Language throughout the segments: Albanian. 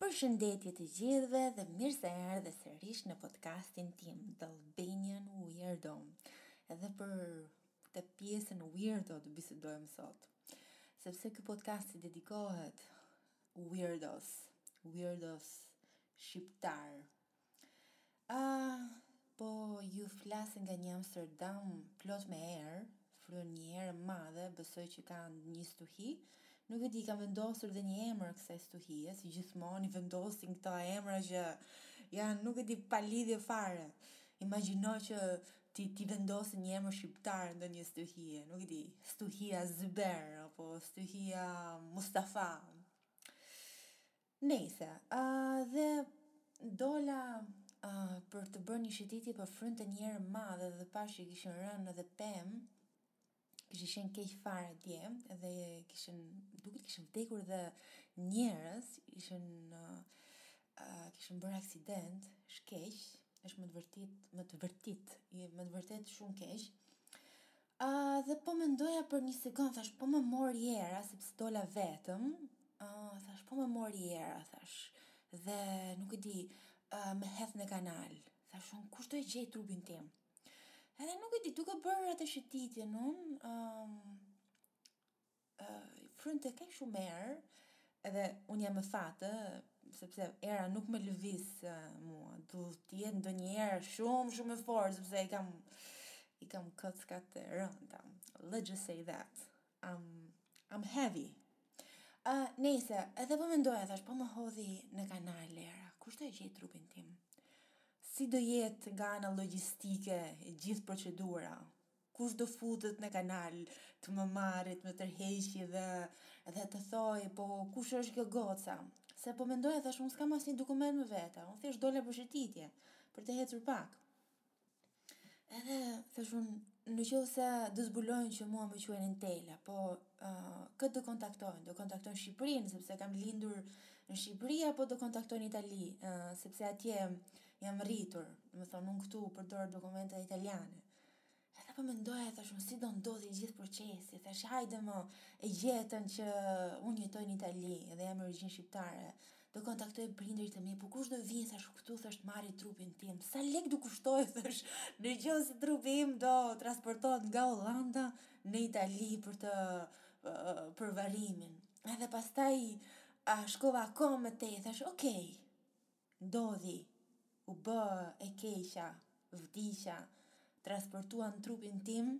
Përshëndetje të gjithëve dhe mirë se erdhe sërish në podcastin tim The Albanian Weirdo. Edhe për këtë pjesën weirdo të bisedojmë sot. Sepse ky podcast i dedikohet weirdos, weirdos shqiptarë. Ah, po ju flas nga një Amsterdam plot me erë, fryn një erë e madhe, besoj që ka një stuhi. Nuk e di, kanë vendosur dhe një emër kësaj stuhie, si gjithmonë i vendosin këta emra që janë, nuk e di, pa lidhje fare. Imagjino që t'i vendosin një emër shqiptar ndonjë stuhie, nuk e di, stuhia Zyber apo stuhia Mustafa. Nejse, dhe dola për të bërë një shëtitje po frynte një erë e madhe dhe pashë që kishin rënë edhe pemë, kishin qenë keq fare dje dhe kishin duket kishin vdekur dhe njerëz, ishin kishin bërë aksident, është keq, është me të vërtetë, me të vërtetë, me të vërtetë shumë keq. Ëh, dhe po mendoja për një sekond, thash, po më mori era, sepse dola vetëm, thash, po më mori era, thash, dhe nuk e di, më hedh në kanal, thash unë, kush do e gjejë trupin tim? Edhe nuk e di, duke bërë atë shëtitjen unë, frynte kaq shumë erë edhe unë jam me fat, sepse era nuk më lëviz mua. Duhet të jetë ndonjë erë shumë shumë e fortë sepse i kam i kam kockat e rënda. Let's just say that. I'm I'm heavy. A uh, nejse edhe po mendoja thash po më hodhi në kanal era. Kush do e gjej trupin tim? Si do jetë nga ana logjistike e gjithë procedura? Kush do futet në kanal të më marri të më tërheqi dhe dhe të thojë po kush është kjo goca? Se po mendoja thash unë s'kam asnjë dokument me vete, unë thjesht dola për shëtitje, për të ecur pak. Edhe thash unë në qoftë se do zbulojnë që mua më quajnë Intela, po uh, kë do kontaktojnë, do kontaktojnë Shqipërinë, sepse kam lindur në Shqipëri, apo do kontaktojnë Italinë, uh, sepse atje jam rritur, domethënë unë këtu përdor dokumente italiane. Edhe po mendoja thash unë si do ndodhi i gjithë procesi, thash hajde më, e gjetën që unë jetoj në Itali dhe jam me origjinë shqiptare. Do kontaktojnë prindërit e mi, po kush do vijë thash këtu thash të marri trupin tim. Sa lek do kushtoj thash në qoftë se trupi im do transportohet nga Holanda në Itali për të për varrimin. Edhe pastaj ah shkova akoma më tej thash, "Ok, Ndodhi, u bë e keqja, vdiqa, transportuan trupin tim,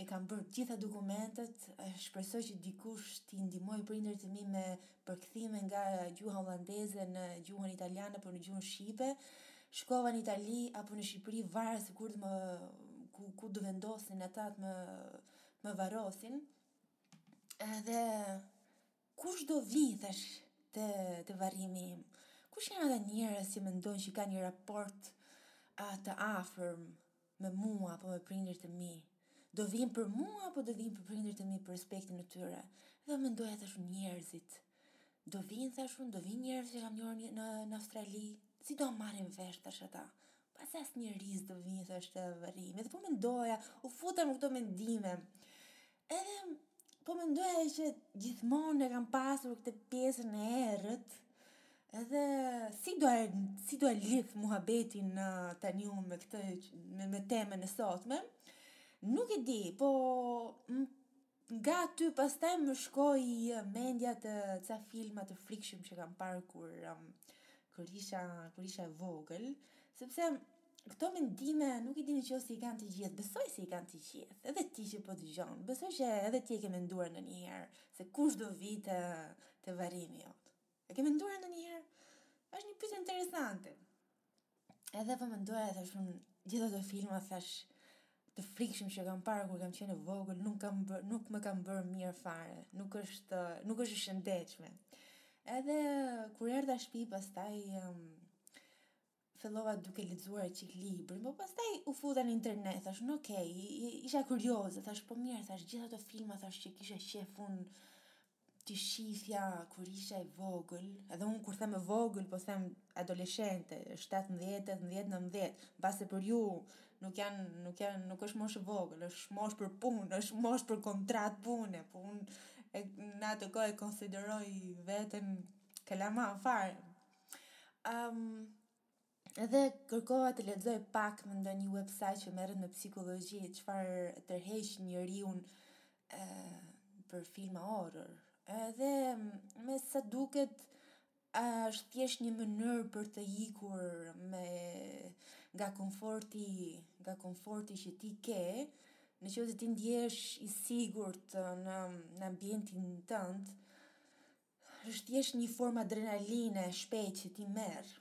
i kam bërë të gjitha dokumentet, shpresoj që dikush t'i ndihmojë prindërit e mi me përkthime nga gjuha holandeze në gjuhën italiane apo në gjuhën shqipe. Shkova në Itali apo në Shqipëri, varet se kur të më ku ku do vendosnin ata të më varrosin. Edhe Kush do vijë thashë te varrimi im? Kush janë ata njerëz që mendojnë që kanë një raport të afërm me mua apo me prindërit e mi? Do vijnë për mua apo do vijnë për prindërit e mi për respektin e tyre? Dhe mendoja thashë njerëzit. Do vijnë thashë unë, do vijnë njerëz që kam njohur në në Australi? Si do marrin vesh thashë ata? Pas as njeri s'do vijë thashë te varrimi. Dhe po mendoja, u futa në këto mendime. Edhe po mendoja që gjithmonë e kam pasur këtë pjesën e errët. Edhe si do si do e lidh muhabetin tani unë me këtë me, me temën e sotme. Nuk e di, po nga aty pastaj më shkoi mendja te ca filma të frikshëm që kam parë kur um, kur isha kur isha e vogël, sepse Këto mendime nuk e di në qoftë se i kanë të gjithë, besoj se i kanë të gjithë, edhe ti që po dëgjon, besoj që edhe ti e ke menduar ndonjëherë, se kush do vijë te, te varrimi jot. E ke menduar në njëherë? është një pyetje interesante. Edhe po mendoja, thash unë, gjithë ata filma, thash, të frikshëm që kam parë kur kam qenë e vogël, nuk, kanë bër, nuk më kanë bërë mirë fare, nuk është, nuk është e shëndetshme. Edhe kur erdha shpi, pas taj, um, fillova duke lexuar çik librin, po pastaj u futa në internet, thash, okay, isha kurioze, thash, po mirë, thash, gjithë ata filma, thash, që kisha qejf t'i shifja, kur isha e vogël, edhe unë kur them e vogël, po them adoleshente, 17, 18, 19, mbase për ju, nuk janë, nuk janë, nuk është moshë e vogël, është moshë për punë, është moshë për kontratë pune, po unë, në atë kohë e konsideroj veten, kalama fare. Ëm edhe kërkova të lexoj pak në ndonjë website që merret me psikologji çfarë e tërheq njeriun për filma horror. Edhe me sa duket është thjesht një mënyrë për të ikur me nga komforti, nga komforti që ti ke, në qoftë se ti ndjehesh i sigurt në ambientin tënd. Është thjesht një formë adrenaline e shpejtë që ti merr.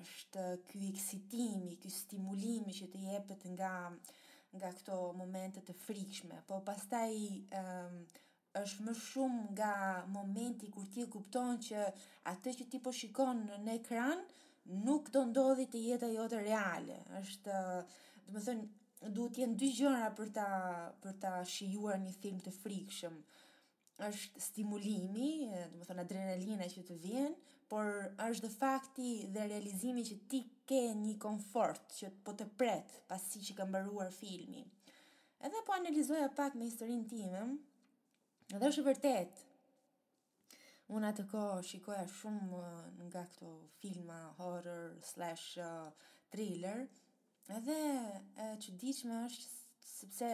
Është ky eksitimi, ky stimulimi që të jepet nga nga këto momente të frikshme, po pastaj është më shumë nga momenti kur ti e kupton që atë që ti po shikon në ekran nuk do ndodhi te jeta jote reale, është, domethënë, duhet të jenë dy gjëra për ta për ta shijuar një film të frikshëm. është stimulimi, domethënë adrenalina që të vjen, por është dhe fakti dhe realizimi që ti ke një komfort që po të pret pasi që ka mbaruar filmi. Edhe po analizoja pak me historinë time, edhe është vërtet. Unë në atë kohë shikoja shumë nga këto filma horror slash thriller, edhe e çuditshme është sepse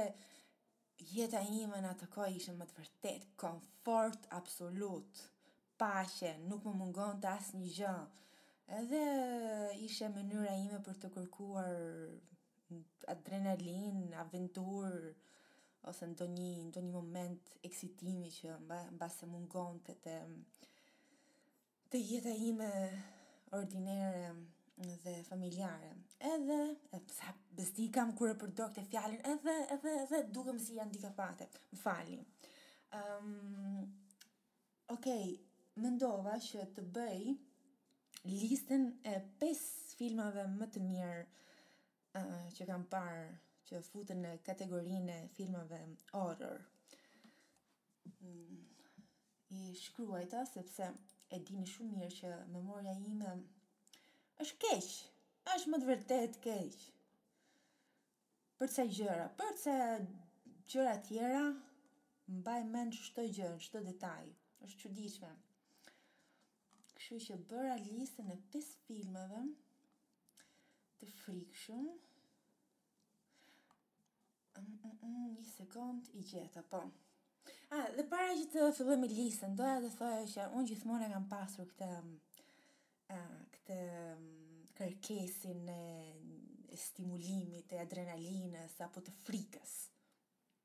Jeta ime në atë kohë ishte me të vërtetë komfort absolut. Paqe, nuk më mungonte asnjë gjë. Edhe ishte mënyra ime për të kërkuar adrenalinë, aventurë, ose ndonjë, ndonjë moment eksitimi që mba, mbase mungonte te... te jeta ime ordinere dhe familjare. Edhe, sa bezdi kam kur e përdor këtë fjalën, edhe edhe edhe dukem si Jan Dika fare. Më falni. Ëm um, okay, mendova që të bëj listën e pesë filmave më të mirë që kam parë që futen në kategorinë e filmave horror. I shkruajta sepse e dini shumë mirë që memoria ime është keq, është me të vërtetë keq. Për ca gjëra, për ca gjëra tjera, mbaj mend çdo gjë, çdo detaj. Është e çuditshme. Kështu që bëra listën e pesë filmave Të frikshëm. Mm, mm, mm, një sekund i gjeta, po. A, dhe para që të filloj me listën, doja të thoja që unë gjithmonë e kam pasur këtë a, këtë kërkesën e, e stimulimit, e adrenalinës apo të frikës.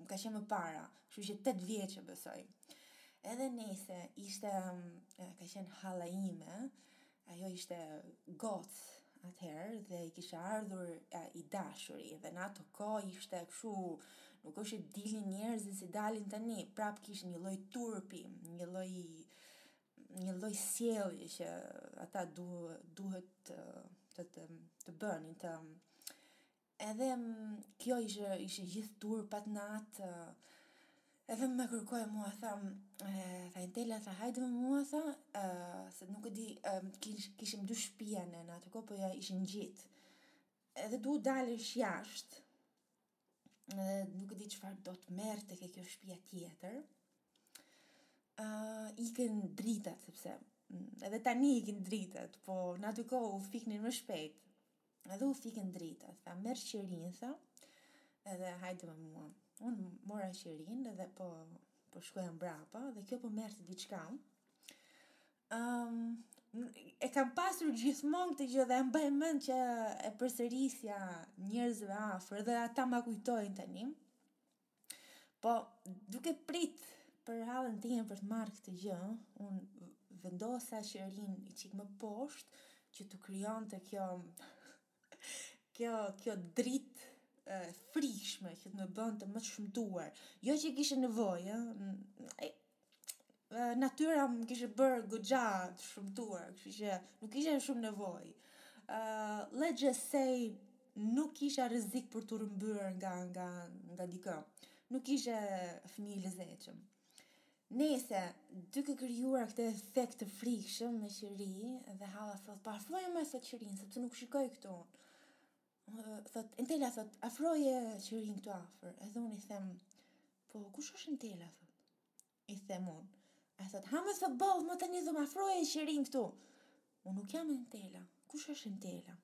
Më ka qenë më para, kështu isha 8 vjeçe besoj. Edhe nëse ishte ka qenë hala ime, ajo ishte gocë atëherë dhe i kishte ardhur a, i dashuri dhe në atë kohë ishte kështu, nuk është që dilin njerëzit si dalin tani, prap kishte një lloj turpi, një lloj një lloj sjellje që ata duhet duhet të të të, të bënin të Edhe kjo ishte ishte gjithë tur pat natë. Edhe më kërkoi mua tha, tha Entela tha hajde me mua tha, se nuk e di, kish, kishim dy shtëpia ne në atë kohë, po ja ishin gjithë. Edhe du dalësh jashtë. Edhe nuk e di çfarë do të merr tek kjo shtëpia tjetër. Ë uh, ikën dritat, sepse edhe tani ikin dritat, po në atë kohë u fiknin më shpejt. Edhe u fikën dritat, tha merr qirin tha edhe hajde me mua. Unë mora qirin edhe po, po shkoja mbrapa dhe kjo po merrte diçka. Um, e kam pasur gjithmonë këtë gjë dhe e mbaj mend që e përsërisja njerëzve afër dhe ata ma kujtojnë tani. Po, duke prit për radhën time për të marrë këtë gjë, unë vendosa qirin një çik më poshtë që të krijonte kjo kjo kjo dritë e frikshme që të më bënte më të shëmtuar, jo që kisha nevojë ëh, ai... natyra më kishte bërë goxha të shëmtuar, kështu që nuk kisha shumë nevojë. Ë uh, let's just say nuk kisha rrezik për t'u rrëmbyer nga nga nga dikë. Nuk isha fëmijë i lezetshëm. Nejse duke krijuar këtë efekt të frikshëm me qiri dhe halla thot, pa afroje më thot qirin, sepse nuk shikoj këtu. thot Entela thot afroje qirin këtu afër edhe unë i them po kush është Entela thot i them unë ajo thot ha më thot boll më tani domethënë afroje qirin këtu unë nuk jam Entela kush është Entela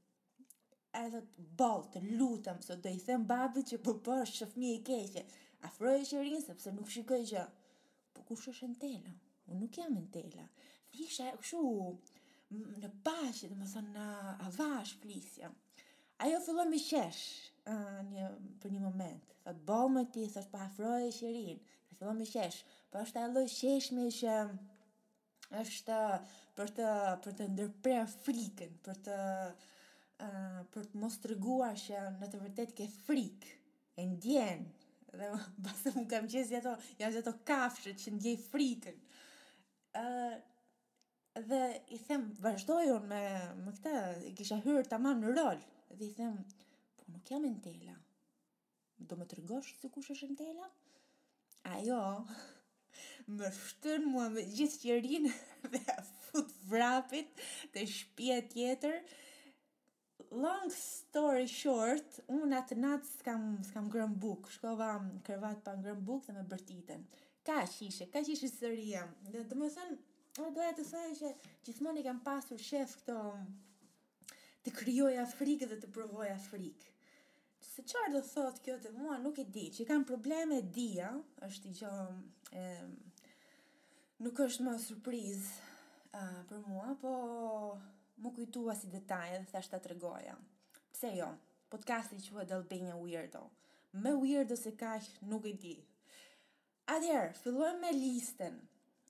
ajo thot boll të lutem se do i them babit që po bën si fmi e keqe afroje qirin sepse nuk shikoj gjë Po kush është Entela? Unë nuk jam Entela. Isha kështu në paqe, domethënë avash flisja. Ajo fillon me qesh uh, një, për një moment. Thot, boll më ti, thot, pa afroje qirin. Dhe fillon me qesh. Po është ajo lloj qeshje që është për të për të ndërprerë frikën, për të uh, për të mos treguar që në të vërtetë ke frikë, e ndjen. Dhe pastaj unë kam qenë si ato, janë si ato kafshët që ndjejnë frikën. ë uh, dhe i them, vazhdoj unë me me këtë, kisha hyrë tamam në rol dhe i them, po nuk jam Entela. Do më tregosh se kush është Entela? Ajo më shtyn mua me gjithë qerin dhe ja fut vrapit te shpia tjetër. Long story short, unë atë natë s'kam s'kam ngrënë bukë, shkova në krevat pa ngrënë bukë dhe me bërtitën. Kaq ishte, kaq ishte historia. Domethënë, unë doja të thoja që gjithmonë i kam pasur qejf këto të krijoja frikë dhe të provoja frikë. Se çar do thotë kjo te mua nuk e di, që kam probleme e dija, është, gjë e re, nuk është më surprizë uh, për mua, po më kujtua si detaj dhe thashë ta tregoja. Pse jo? Podcasti quhet Albania Weirdo. Më weirdo se kaq nuk e di. Atëherë, fillojmë me listën.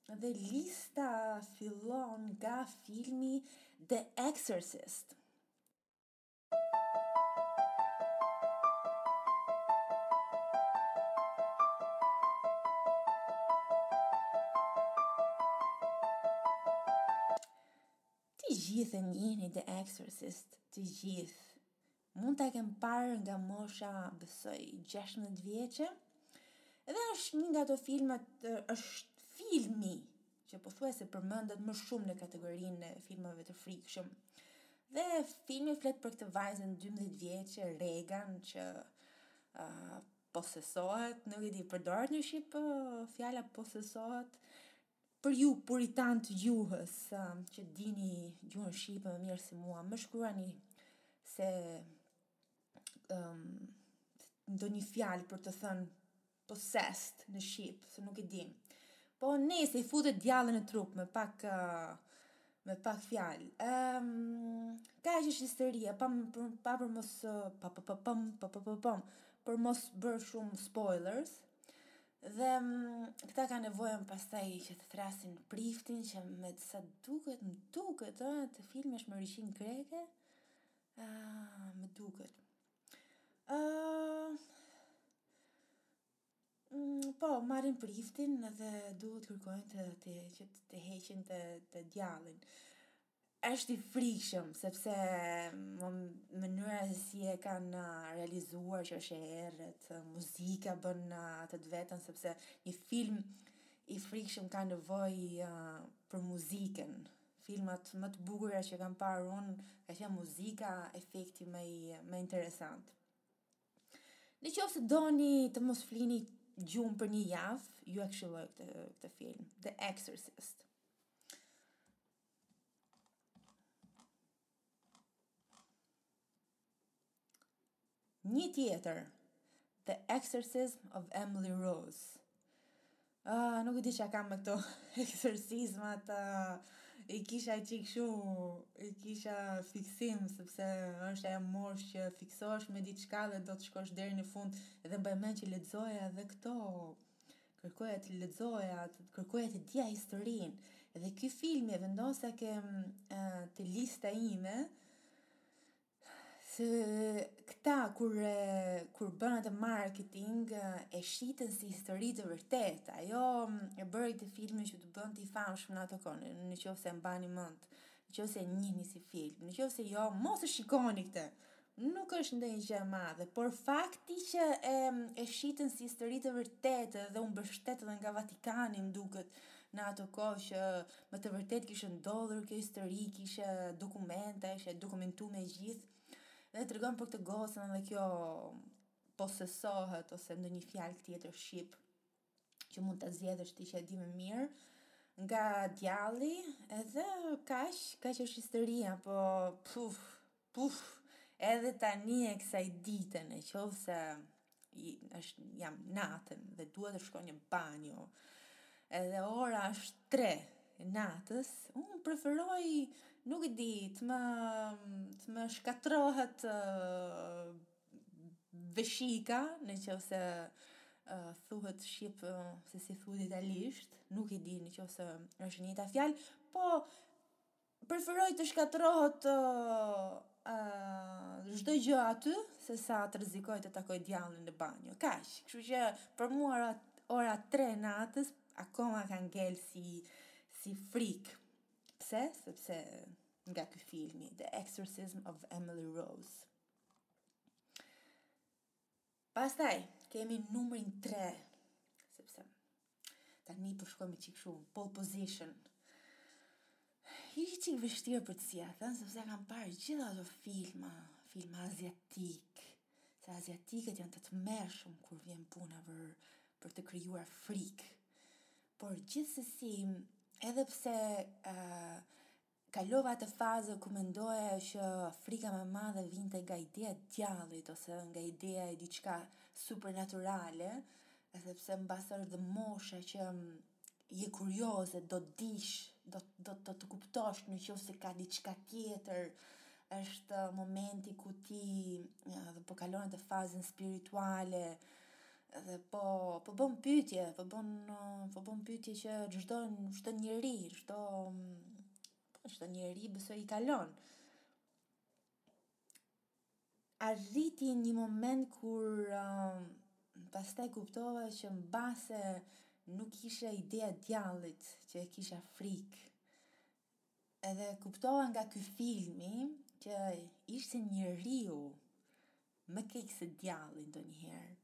Dhe lista fillon nga filmi The Exorcist. Të gjithë e njihni The Exorcist, të gjithë. Mund ta kem parë nga mosha, besoj, 16 vjeçe. Dhe është një nga ato filmat, është filmi që pothuajse përmendet më shumë në kategorinë e filmave të frikshëm. Dhe filmi flet për këtë vajzën 12 vjeçe, Regan, që uh, posesohet, nuk e di, përdoret në shqip uh, fjala posesohet për ju puritanë të gjuhës, uh, që dini gjuhën shqipe më mirë se mua, më shkruani se um, ndonjë fjalë për të thënë possessed në shqip, se nuk e di. Po nejse i futet djalli në trup me pak uh, me pak fjalë. Ëm um, kaq është historia, pa pa për mos pa pa pa pa pa pa pa pa për mos bërë shumë spoilers. Dhe um, këta kanë nevojën pastaj që të thërrasin priftin që me sa duket, më duket, ë, te filmi është me origjinë greke. Ah, më duket. Po, marrin priftin dhe duhet të kërkojnë të të që të heqin të të djallin. Është i frikshëm sepse mënyra se si e kanë realizuar ça është e errët, muzika bën atë të vetën sepse një film i frikshëm ka nevojë për muzikën. filmat më të bukur që kam parë unë ka qenë muzika, efekti më i më interesant. Në qoftë se doni të mos flini gjumë për një javë, jua këshilloj këtë, këtë film, The Exorcist. Një tjetër, The Exorcism of Emily Rose. Ah, nuk e di ça kam me këto eksorcizmat, ah, i kisha çik kështu, i kisha fiksim, sepse është ajo moshë që fiksohesh me diçka dhe do të shkosh deri në fund, dhe mbaj mend që lexoja edhe këto, kërkoja të lexoja, kërkoja të dija historinë, edhe ky filmi e vendosa ke të lista ime, se këta kur kur bënë atë marketing e shitën si histori të vërtetë. Ajo e bëri këtë filmin që të bëhet i famshëm në atë kohë, në qoftë se e mbani mend, në qoftë se e njihni si film, në qoftë se jo, mos e shikoni këtë. Nuk është ndonjë gjë e madhe, por fakti që e e shitën si histori të vërtetë dhe u mbështet edhe nga Vatikani, më duket, në atë kohë që me të vërtetë kishte ndodhur kjo histori, kishte dokumente, ishte dokumentuar e gjithë, dhe tregon për këtë gocën dhe kjo posesohet ose ndonjë fjalë tjetër shqip që mund ta zgjedhësh ti që e di më mirë nga djalli edhe kaq, kaq është historia, po puf, Puf! Edhe tani e kësaj dite në qoftë se është jam natën dhe duhet të shkoj në banjo edhe ora është tre natës, unë preferoj nuk e di të më të më shkatrohet veshika në qoftë se thuhet shqip se si thuhet italisht nuk e di në qoftë se është e njëjta fjalë po Preferoj të shkatërrohet çdo gjë aty se sa të rrezikoj të takoj djallin në banjo. Kaq, kështu që për mua ora ora 3 natës akoma ka ngel si si frikë. Pse? Sepse nga ky filmi The Exorcism of Emily Rose. Pastaj kemi numrin 3, sepse tani po shkojmë çik kështu pole position. Ishte çik vështirë për të si e thënë sepse kam parë gjithë ato filma, filma aziatikë, se aziatikët janë të tmerrshëm kur vjen puna për për të krijuar frikë. Por gjithsesi, edhe pse ë Kalova atë fazë ku mendoja që frika më e madhe vinte nga ideja e djallit ose nga ideja e diçka supernaturale, sepse mbase është edhe mosha që je kurioze, do të dish, do do do të kuptosh në qoftë se ka diçka tjetër, është momenti ku ti dhe po kalon atë fazën spirituale, Edhe po po bën pyetje, po bën po bën pyetje që çdo çdo njeri, çdo çdo njeri besoj i kalon. Arriti një moment kur uh, pastaj kuptova që mbase nuk ishte ideja e djallit që e kisha frikë Edhe e kuptova nga ky filmi që ishte njeriu më keq se djalli ndonjëherë.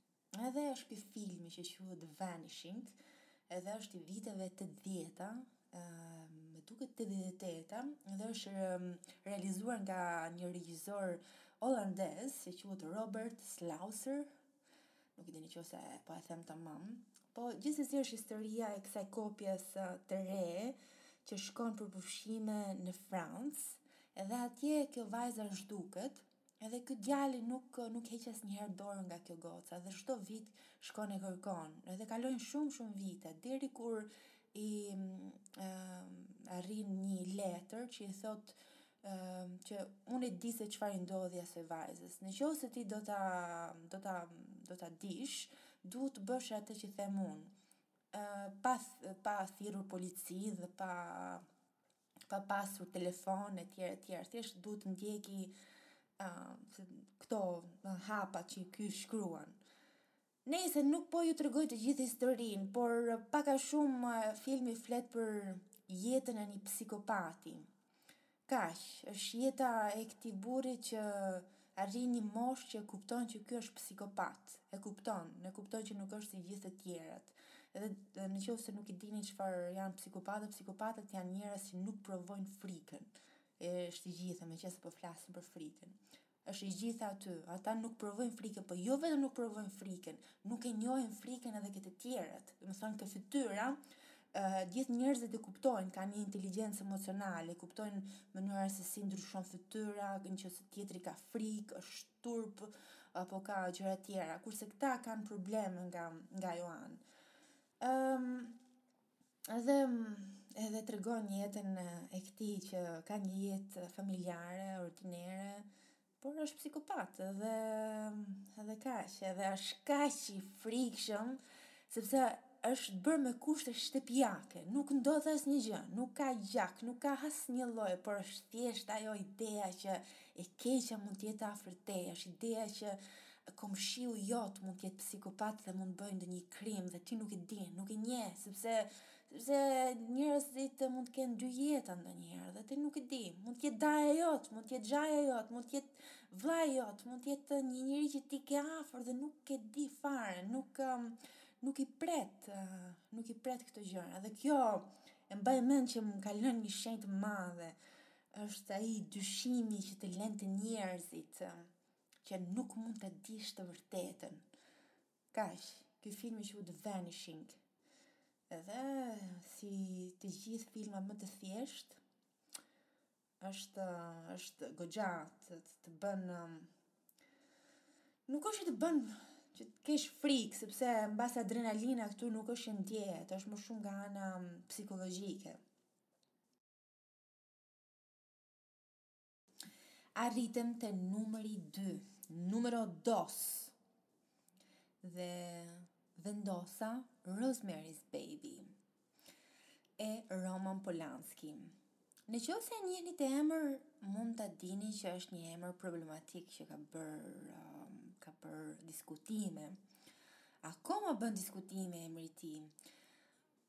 Edhe është ky filmi që quhet The Vanishing, edhe është i viteve 80-të, më duket 88-ta, edhe është realizuar nga një regjisor holandez që quhet Robert Slauser. Nuk e di nëse po e them tamam. Po, gjithsesi është historia e kësaj kopjes të re që shkon për pushime në Francë, edhe atje kjo vajza zhduket, edhe ky djali nuk, nuk heq asnjëherë dorë nga kjo goca, dhe çdo vit shkon e kërkon, edhe kalojnë shumë, shumë vite, deri kur i uh, arrin një letër që i thotë që unë e di se çfarë i ndodhi asaj vajzës. Në qoftë se ti do ta do ta do ta dish, duhet të bësh atë që them unë. Uh, pa pa thirrur polici dhe pa pa pasur telefon etj etj, thjesht duhet të ndjekë uh, këto hapa që ky shkruan. Nejse nuk po ju tregoj të gjithë historinë, por pak a shumë filmi flet për jetën e një psikopati. Kaq, është jeta e këtij burri që arrin një moshë që e kupton që ky është psikopat, e kupton, e kupton që nuk është si gjithë të tjerët. Edhe në qoftë se nuk e dini çfarë janë psikopatët, psikopatët janë njerëz që nuk provojnë frikën, e është e gjitha, meqenëse po flasim për frikën. Është e gjitha aty. Ata nuk provojnë frikën, po jo vetëm nuk provojnë frikën, nuk e njohin frikën edhe ke të tjerët. Domethënë ke fytyra, ë gjithë njerëzit e kuptojnë, kanë një inteligjencë emocionale, kuptojnë mënyrën se si ndryshon fytyra, nëse tjetri ka frikë, është turp apo ka gjëra të tjera, kurse këta kanë probleme nga nga ajo anë. Edhe edhe tregon jetën e këtij që ka një jetë familjare, ordinere, por është psikopat edhe edhe kaq, edhe është kaq i frikshëm sepse është bërë me kushte shtëpiake, nuk ndodh asnjë gjë, nuk ka gjak, nuk ka asnjë lloj, por është thjesht ajo ideja që e keqja mund të jetë afër teje, është ideja që komshiu jot mund të jetë psikopat dhe mund të bëjë ndonjë krim dhe ti nuk e di, nuk e njeh, sepse sepse njerëzit mund të kenë dy jeta ndonjëherë dhe ti nuk e di. Mund të jetë daja jot, mund të jetë xhaja jot, mund të jetë vllai jot, mund të jetë një njeri që ti ke afër dhe nuk e di fare, nuk um, nuk i pret, uh, nuk i pret këto gjëra. Dhe kjo e mbaj mend që më ka lënë një shenjë të madhe. Është ai dyshimi që të lë te njerëzit. Uh, që nuk mund ta dish të vërtetën. Kaq, ky filmi quhet Vanishing. Edhe si të gjithë filma më të thjeshtë, është është goxha të, të bën um, nuk është që të bën që të kesh frikë sepse mbas adrenalina këtu nuk është që ndjehet, është më shumë nga ana um, psikologjike. Arritëm te numri 2, numero dos. Dhe vendosa Rosemary's Baby e Roman Polanski. Në qoftë se e njihni këtë emër, mund ta dini që është një emër problematik që ka bërë um, ka bërë diskutime. Akoma bën diskutime emri i tij.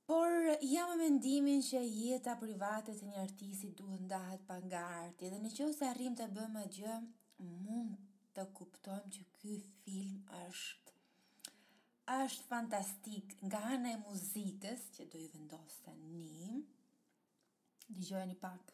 Por jam me mendimin që jeta private e një artisti duhet ndahet pak nga arti dhe në qoftë se arrijmë ta bëjmë këtë gjë mund të kuptojmë që ky film është është fantastik nga ana e muzikës që do jua vendos tani. Dëgjojeni pak.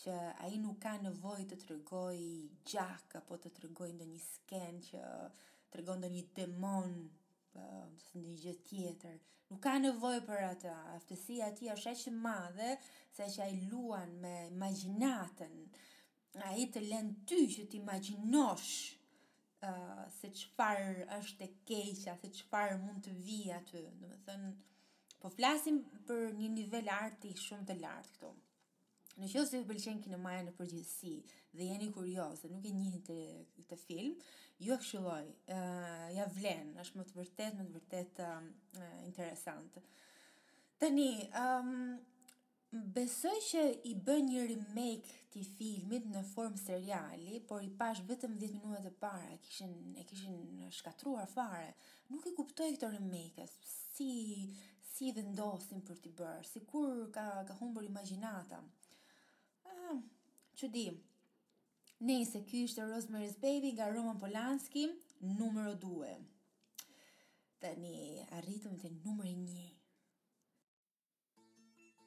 që ai nuk ka nevojë të tregojë gjak apo të tregojë ndonjë skenë që tregon ndonjë demon apo ndonjë gjë tjetër. Nuk ka nevojë për atë. Aftësia e tij është aq e madhe saqë ai luan me imagjinatën. Ai të lën ty që të imagjinosh uh, se çfarë është e keqja, se çfarë mund të vijë aty. Domethënë, po flasim për një nivel arti shumë të lartë këtu. Në qoftë se ju pëlqen kinemaja në përgjithësi dhe jeni kuriozë dhe nuk e njihni këtë film, jua këshilloj. Ë uh, ia vlen, është me të vërtetë, me të vërtetë uh, interesant. Tani, um, besoj që i bënë një remake të filmit në formë seriali, por i pashë vetëm 10 minutat e para, kishin e kishin shkatërruar fare. Nuk i kuptoj këto remake, si Si i vendosin për t'i bërë, sikur ka, ka humbur imagjinata. Ah, çudi. Nejse, kjo ishte Rosemary's Baby nga Roman Polanski, numero 2. Tani, arritëm te numri 1.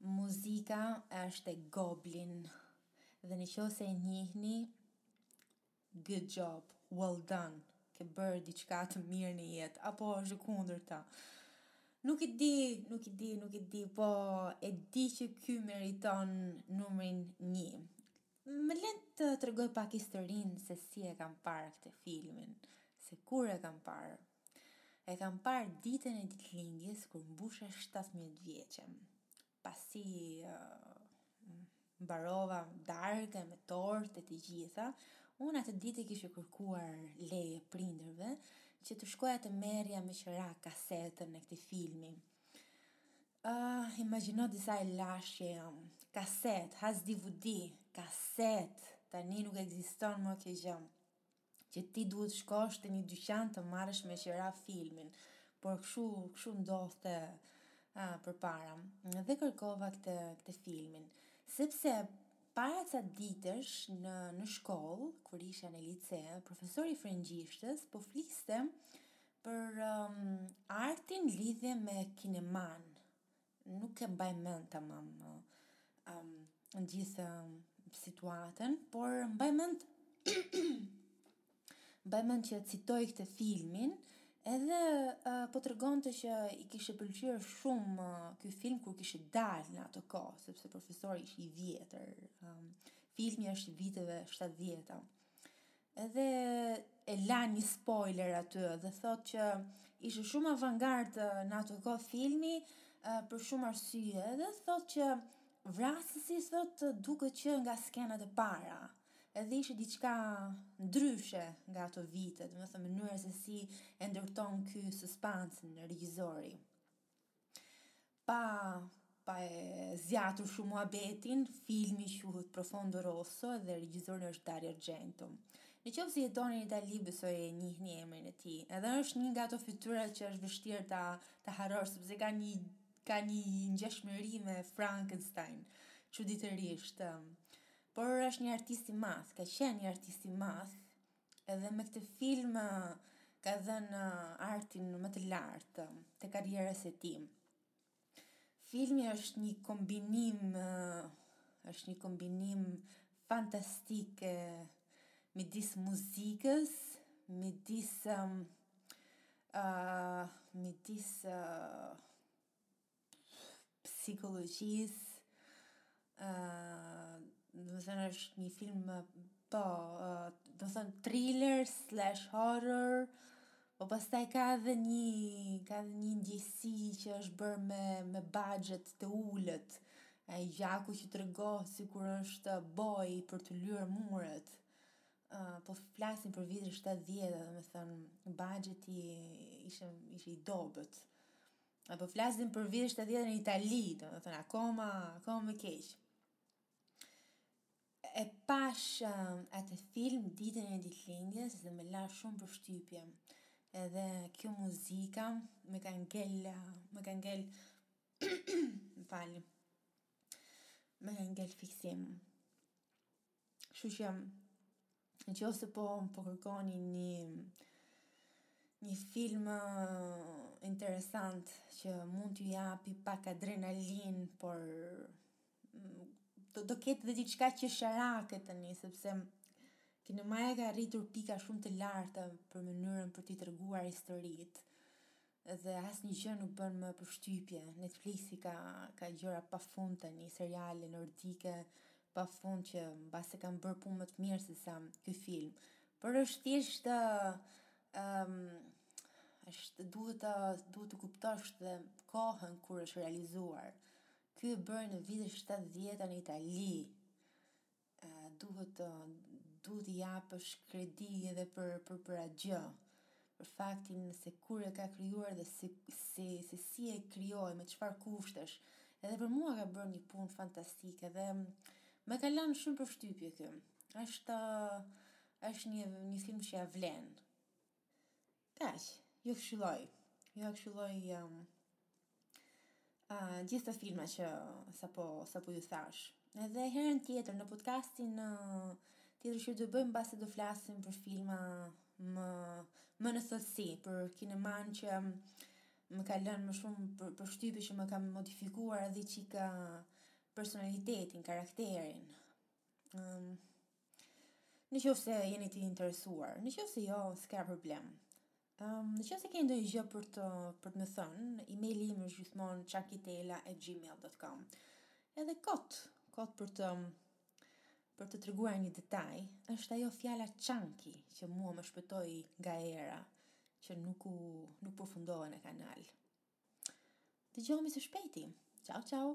Muzika është goblin Dhe në qo se e njihni Good job Well done Ke bërë diçka të mirë në jetë Apo është e kundërta Nuk e di Nuk e di Nuk e di Po e di që ky meriton numrin 1 Më lër të tregoj pak historinë se si e kam parë këtë filmin, se kur e kam parë. E kam parë ditën e ditëlindjes kur mbusha 17 vjeçe. Pasi uh, mbarova darkën me tortë e të gjitha, unë atë ditë i kisha kërkuar leje prindërve që të shkoja të merrja me qëra kasetën e këtij filmi. Ah, imagjinoni sa e lashtë jam. Kaset, as DVD, kaset. Tani nuk ekziston më kjo gjë. Që ti duhet të shkosh te një dyqan të marrësh me qëra filmin. Por kështu, kështu ndodhte ah, përpara. Dhe kërkova këtë këtë filmin, sepse para ca ditësh në në shkollë, kur isha në lice, profesori i frëngjishtes po fliste Për artin lidhje me kinemanë nuk e mbaj mend tamam gjithë situatën, por mbaj mend mbaj mend që e citoi këtë filmin edhe po tregonte që i kishte pëlqyer shumë ky film kur kishte dalë në atë kohë, sepse profesori ishte i vjetër, filmi është i viteve shtatëdhjetë. Edhe e lë një spoiler aty dhe thotë që ishte shumë avangard në atë kohë filmi për shumë arsye dhe thotë që vrasësi thotë duket që nga skenat e para edhe ishte diçka ndryshe nga ato vite, domethënë mënyra se si e ndërton ky suspansin regjizori. Pa pa e zgjatur shumë muhabetin, filmi quhet Profondo Rosso dhe regjizori është Dario Argento. Në qoftë se jetoni në Itali, besoj e njihni emrin e tij. Edhe është një nga ato fytyra që është vështirë ta ta harrosh sepse ka një ka një ngjashmëri me Frankenstein, çuditërisht. Por është një artist i madh, ka qenë një artist i madh. Edhe me këtë film ka dhënë artin më të lartë të karrierës së tij. Filmi është një kombinim është një kombinim fantastik midis muzikës, midis midis psikologjisë, domethënë është një film po, domethënë thriller slash horror, po pastaj ka edhe nji, ka edhe nji ndjesi që është bërë me me baxhet të ulët, ai gjaku që tregon sikur është bojë për të lyer muret, po flasim për vite shtatëdhjetë, domethënë baxheti ishte ishin i dobët. E po flasim për vitet 70 në Itali, domethënë akoma, akoma më keq. E pashë um, atë film ditën e ditëlindjes dhe më la shumë përshtypje. Edhe kjo muzika më ka ngel, uh, më ka ngel, më falni, më ka ngel fiksim. Kështu që në qoftë se po po kërkoni një një film interesant që mund t'ju japi pak adrenalinë, por do të ketë dhe diçka qesharake tani sepse kinemaja ka arritur pika shumë të larta për mënyrën për t'i treguar historitë. Dhe asnjë gjë nuk bën më përshtypje, Netflix-i ka ka gjëra pafund tani, seriale nordike pafund që mbase kanë bërë punë më të mirë se sa ky film. Por është thjesht ë është duhet ta duhet të kuptosh dhe kohën kur është realizuar. Ky i bërë në vitet shtatëdhjeta në Itali. duhet t'i japësh kredi edhe për atë gjë, për faktin se kur e ka krijuar dhe se si e krijoi, me çfarë kushtesh. Edhe për mua ka bërë një punë fantastike dhe më ka lënë shumë përshtypje ky. Është, është një film që ia vlen. Kaq, jua këshilloj, jua këshilloj um, uh, gjithë këta filma që sapo, sapo ju thashë. Edhe herën tjetër në podcastin uh, tjetër që do bëjmë mbase do flasim për filma më, më në thellësi, për kinemanë që më ka lënë më shumë për, përshtypje që më ka modifikuar edhe çika personalitetin, karakterin. Um, Në qoftë se jeni të interesuar, në qoftë se jo, s'ka problem. Um, në qoftë se keni ndonjë gjë për të për të më thënë, emaili im është gjithmonë çankitela@gmail.com. Edhe kot, kot për të për të treguar një detaj, është ajo fjala çanki që mua më shpëtoi nga era, që nuk u nuk përfundova në kanal. Dëgjohemi së shpejti. Ciao ciao.